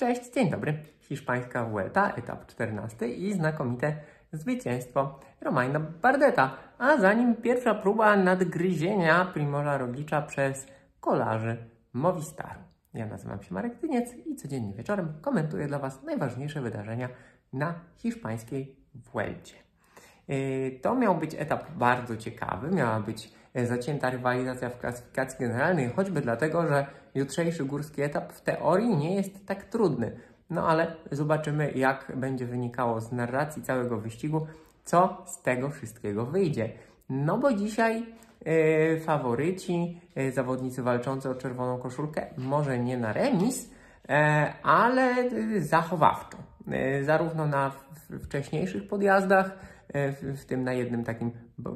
Cześć, dzień dobry. Hiszpańska Vuelta, etap 14 i znakomite zwycięstwo Romajna Bardeta. A za nim pierwsza próba nadgryzienia Primora Roglicza przez kolarzy Movistaru. Ja nazywam się Marek Tyniec i codziennie wieczorem komentuję dla Was najważniejsze wydarzenia na hiszpańskiej Vuelcie. Yy, to miał być etap bardzo ciekawy, miała być e, zacięta rywalizacja w klasyfikacji generalnej, choćby dlatego, że jutrzejszy górski etap w teorii nie jest tak trudny. No ale zobaczymy, jak będzie wynikało z narracji całego wyścigu, co z tego wszystkiego wyjdzie. No bo dzisiaj yy, faworyci, yy, zawodnicy walczący o czerwoną koszulkę, może nie na remis, ale zachowawczo. zarówno na wcześniejszych podjazdach, w tym na jednym takim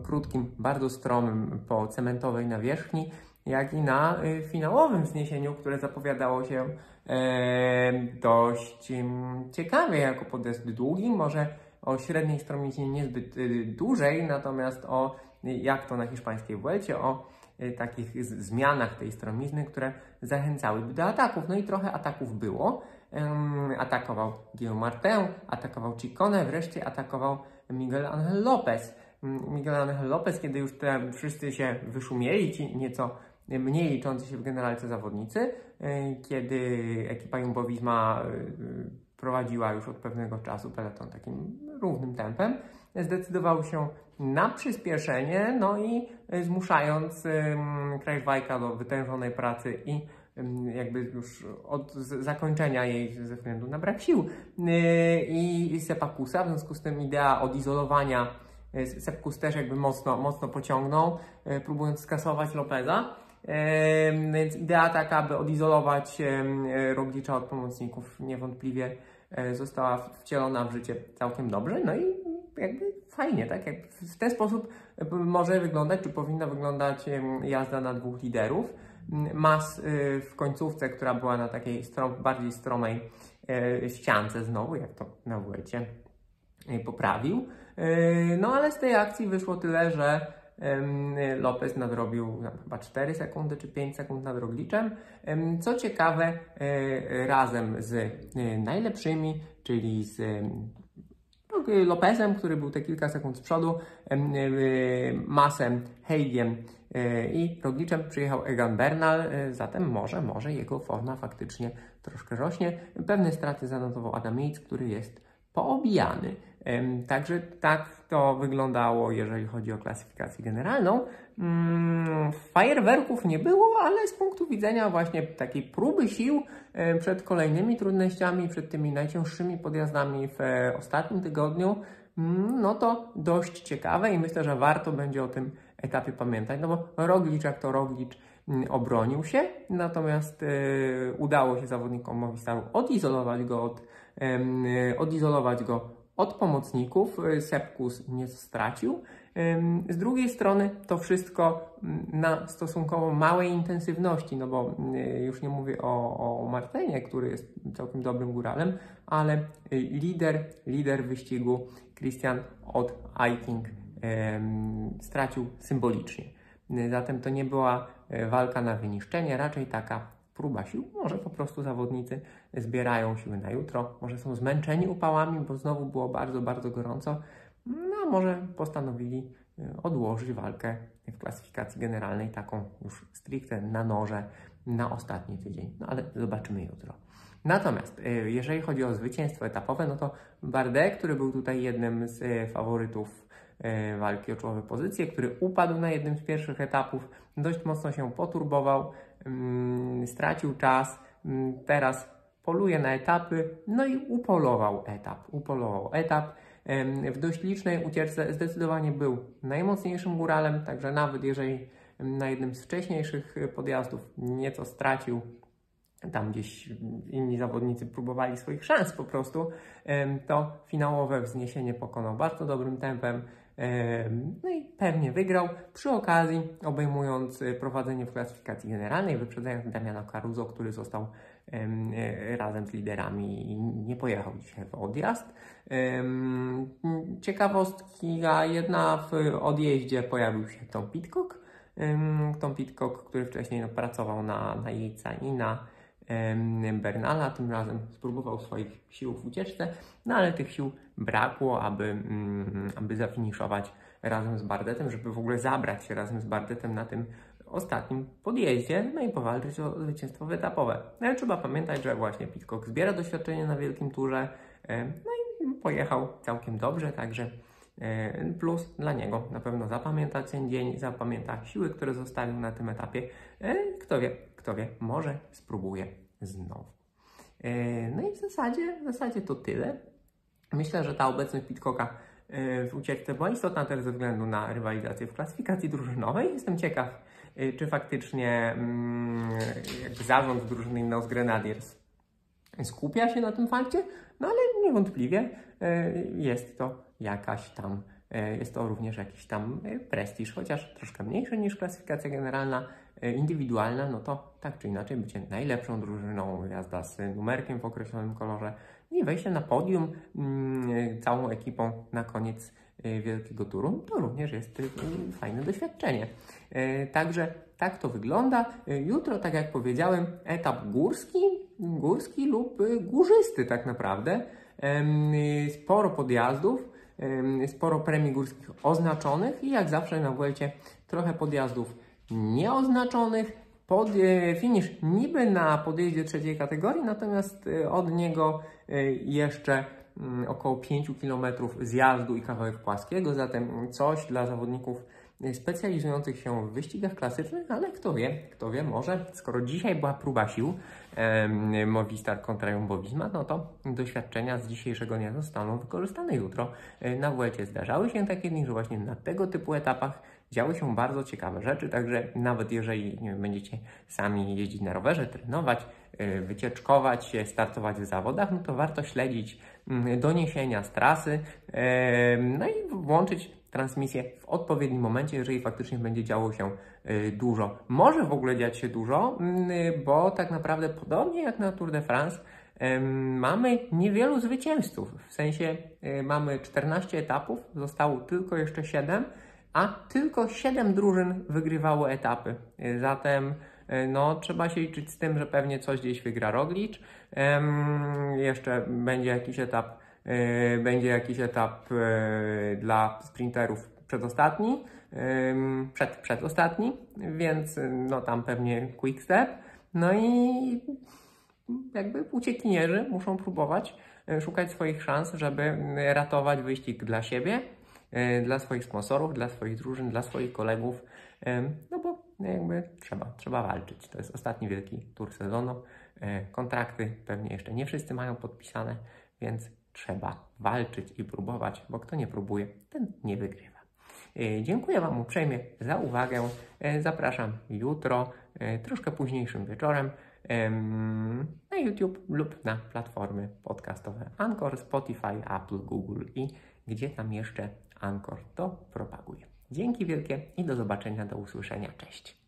krótkim, bardzo stromym po cementowej nawierzchni, jak i na e, finałowym wzniesieniu, które zapowiadało się e, dość ciekawie jako podest długi, może o średniej stromiźnie niezbyt dużej, natomiast o jak to na hiszpańskiej Vuelcie, o takich zmianach tej stromizny, które zachęcałyby do ataków. No i trochę ataków było. Atakował Guillaume Martin, atakował Ciccone, wreszcie atakował Miguel Angel Lopez. Miguel Angel Lopez, kiedy już te wszyscy się wyszumieli, ci nieco mniej liczący się w generalce zawodnicy, y, kiedy ekipa Jumbo Visma y, prowadziła już od pewnego czasu peloton takim równym tempem, zdecydował się na przyspieszenie, no i zmuszając Krajwajka do wytężonej pracy i jakby już od zakończenia jej ze względu na brak sił i Sepakusa, w związku z tym idea odizolowania Sepkus też jakby mocno, mocno pociągnął, próbując skasować Lopeza. Więc idea taka, aby odizolować Roglicza od pomocników niewątpliwie została wcielona w życie całkiem dobrze, no i jakby fajnie, tak? Jak w ten sposób może wyglądać, czy powinna wyglądać jazda na dwóch liderów. Mas y, w końcówce, która była na takiej strom, bardziej stromej y, ściance znowu, jak to na poprawił. No ale z tej akcji wyszło tyle, że Lopez nadrobił no, chyba 4 sekundy czy 5 sekund nad Rogliczem. Co ciekawe, razem z najlepszymi, czyli z Lopezem, który był te kilka sekund z przodu, Masem, Heidiem e, i Rogliczem przyjechał Egan Bernal, e, zatem może, może jego forma faktycznie troszkę rośnie. Pewne straty zanotował Adam Yates, który jest poobijany. Także tak to wyglądało, jeżeli chodzi o klasyfikację generalną. Mm, fajerwerków nie było, ale z punktu widzenia właśnie takiej próby sił przed kolejnymi trudnościami, przed tymi najcięższymi podjazdami w e, ostatnim tygodniu, mm, no to dość ciekawe i myślę, że warto będzie o tym etapie pamiętać, no bo Roglicz jak to Roglicz mm, obronił się, natomiast e, udało się zawodnikom Movistaru odizolować go od, odizolować go od pomocników e, Sepkus nie stracił. Z drugiej strony to wszystko mm, na stosunkowo małej intensywności, no bo mm, już nie mówię o, o Martenie, który jest całkiem dobrym góralem, ale y, lider, lider wyścigu Christian od Eiking stracił symbolicznie. Zatem to nie była e, walka na wyniszczenie, raczej taka próba sił. Może po prostu zawodnicy zbierają siły na jutro, może są zmęczeni upałami, bo znowu było bardzo, bardzo gorąco. No, może postanowili e, odłożyć walkę w klasyfikacji generalnej, taką już stricte na noże, na ostatni tydzień. No ale zobaczymy jutro. Natomiast e, jeżeli chodzi o zwycięstwo etapowe, no to Bardet, który był tutaj jednym z e, faworytów walki o czołowe pozycje, który upadł na jednym z pierwszych etapów, dość mocno się poturbował, stracił czas, mm, teraz poluje na etapy, no i upolował etap. Upolował etap. W dość licznej ucieczce zdecydowanie był najmocniejszym góralem, także nawet jeżeli na jednym z wcześniejszych podjazdów nieco stracił, tam gdzieś inni zawodnicy próbowali swoich szans po prostu, to finałowe wzniesienie pokonał bardzo dobrym tempem. No i pewnie wygrał, przy okazji obejmując prowadzenie w klasyfikacji generalnej, wyprzedzając Damiana Caruso, który został E, razem z liderami i nie pojechał dzisiaj w odjazd. Ciekawostki, a jedna w odjeździe pojawił się Tom Pitcock. Tom Pitcock, który wcześniej no, pracował na, na Jejca i na Bernala. Tym razem spróbował swoich sił w ucieczce, no ale tych sił brakło, aby, mm, aby zafiniszować razem z Bardetem, żeby w ogóle zabrać się razem z Bardetem na tym ostatnim podjeździe, no i powalczyć o zwycięstwo etapowe. No ale trzeba pamiętać, że właśnie Pitcock zbiera doświadczenie na wielkim turze, no i pojechał całkiem dobrze, także plus dla niego na pewno zapamięta ten dzień, zapamięta siły, które zostawił na tym etapie. E, kto wie, kto wie, może spróbuje znowu. E, no i w zasadzie, w zasadzie to tyle. Myślę, że ta obecność Pitcocka w ucieczce była istotna też ze względu na rywalizację w klasyfikacji drużynowej. Jestem ciekaw, czy faktycznie mm, jakby zarząd drużyny Nos Grenadiers skupia się na tym fakcie, no ale niewątpliwie jest to jakaś tam, e, jest to również jakiś tam e, prestiż, chociaż troszkę mniejszy niż klasyfikacja generalna, e, indywidualna, no to tak czy inaczej bycie najlepszą drużyną, jazda z numerkiem w określonym kolorze i wejście na podium mm, całą ekipą na koniec wielkiego turu, to również jest fajne doświadczenie. Także tak to wygląda. Jutro, tak jak powiedziałem, etap górski, górski lub górzysty tak naprawdę. Sporo podjazdów, sporo premii górskich oznaczonych i jak zawsze na Vuelcie trochę podjazdów nieoznaczonych. Pod, e, finisz niby na podjeździe trzeciej kategorii, natomiast e, od niego e, jeszcze mm, około 5 km zjazdu i kawałek płaskiego, zatem coś dla zawodników specjalizujących się w wyścigach klasycznych, ale kto wie, kto wie, może skoro dzisiaj była próba sił e, Movistar kontra Jumbo no to doświadczenia z dzisiejszego dnia zostaną wykorzystane jutro. E, na WLC zdarzały się takie dni, że właśnie na tego typu etapach działy się bardzo ciekawe rzeczy, także nawet jeżeli wiem, będziecie sami jeździć na rowerze, trenować, e, wycieczkować się, startować w zawodach, no to warto śledzić mm, doniesienia z trasy, e, no i włączyć transmisję w odpowiednim momencie, jeżeli faktycznie będzie działo się y, dużo. Może w ogóle dziać się dużo, mm, bo tak naprawdę podobnie jak na Tour de France, mamy niewielu zwycięzców. W sensie y, mamy 14 etapów, zostało tylko jeszcze 7, a tylko 7 drużyn wygrywało etapy. Y, zatem no, trzeba się liczyć z tym, że pewnie coś gdzieś wygra Roglic. Jeszcze będzie jakiś etap będzie jakiś etap e, dla sprinterów przedostatni, przed, przedostatni, więc no tam pewnie quick step. No i jakby uciekinierzy muszą próbować e, szukać swoich szans, żeby ratować wyścig dla siebie, dla swoich sponsorów, dla swoich drużyn, dla swoich kolegów, no bo jakby trzeba, trzeba walczyć. To jest ostatni wielki tur sezonu. Kontrakty pewnie jeszcze nie wszyscy mają podpisane, więc trzeba walczyć i próbować, bo kto nie próbuje, ten nie wygrywa. E, dziękuję Wam uprzejmie za uwagę. E, zapraszam jutro, e, troszkę późniejszym wieczorem na YouTube lub na platformy podcastowe Anchor, Spotify, Apple, Google i gdzie tam jeszcze Anchor to propaguje. Dzięki wielkie i do zobaczenia, do usłyszenia. Cześć.